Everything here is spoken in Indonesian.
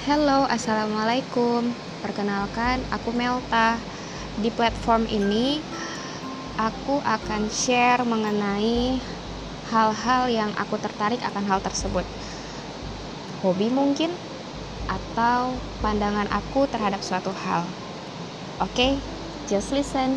Hello, assalamualaikum. Perkenalkan, aku Melta. Di platform ini, aku akan share mengenai hal-hal yang aku tertarik akan hal tersebut. Hobi mungkin, atau pandangan aku terhadap suatu hal. Oke, okay? just listen.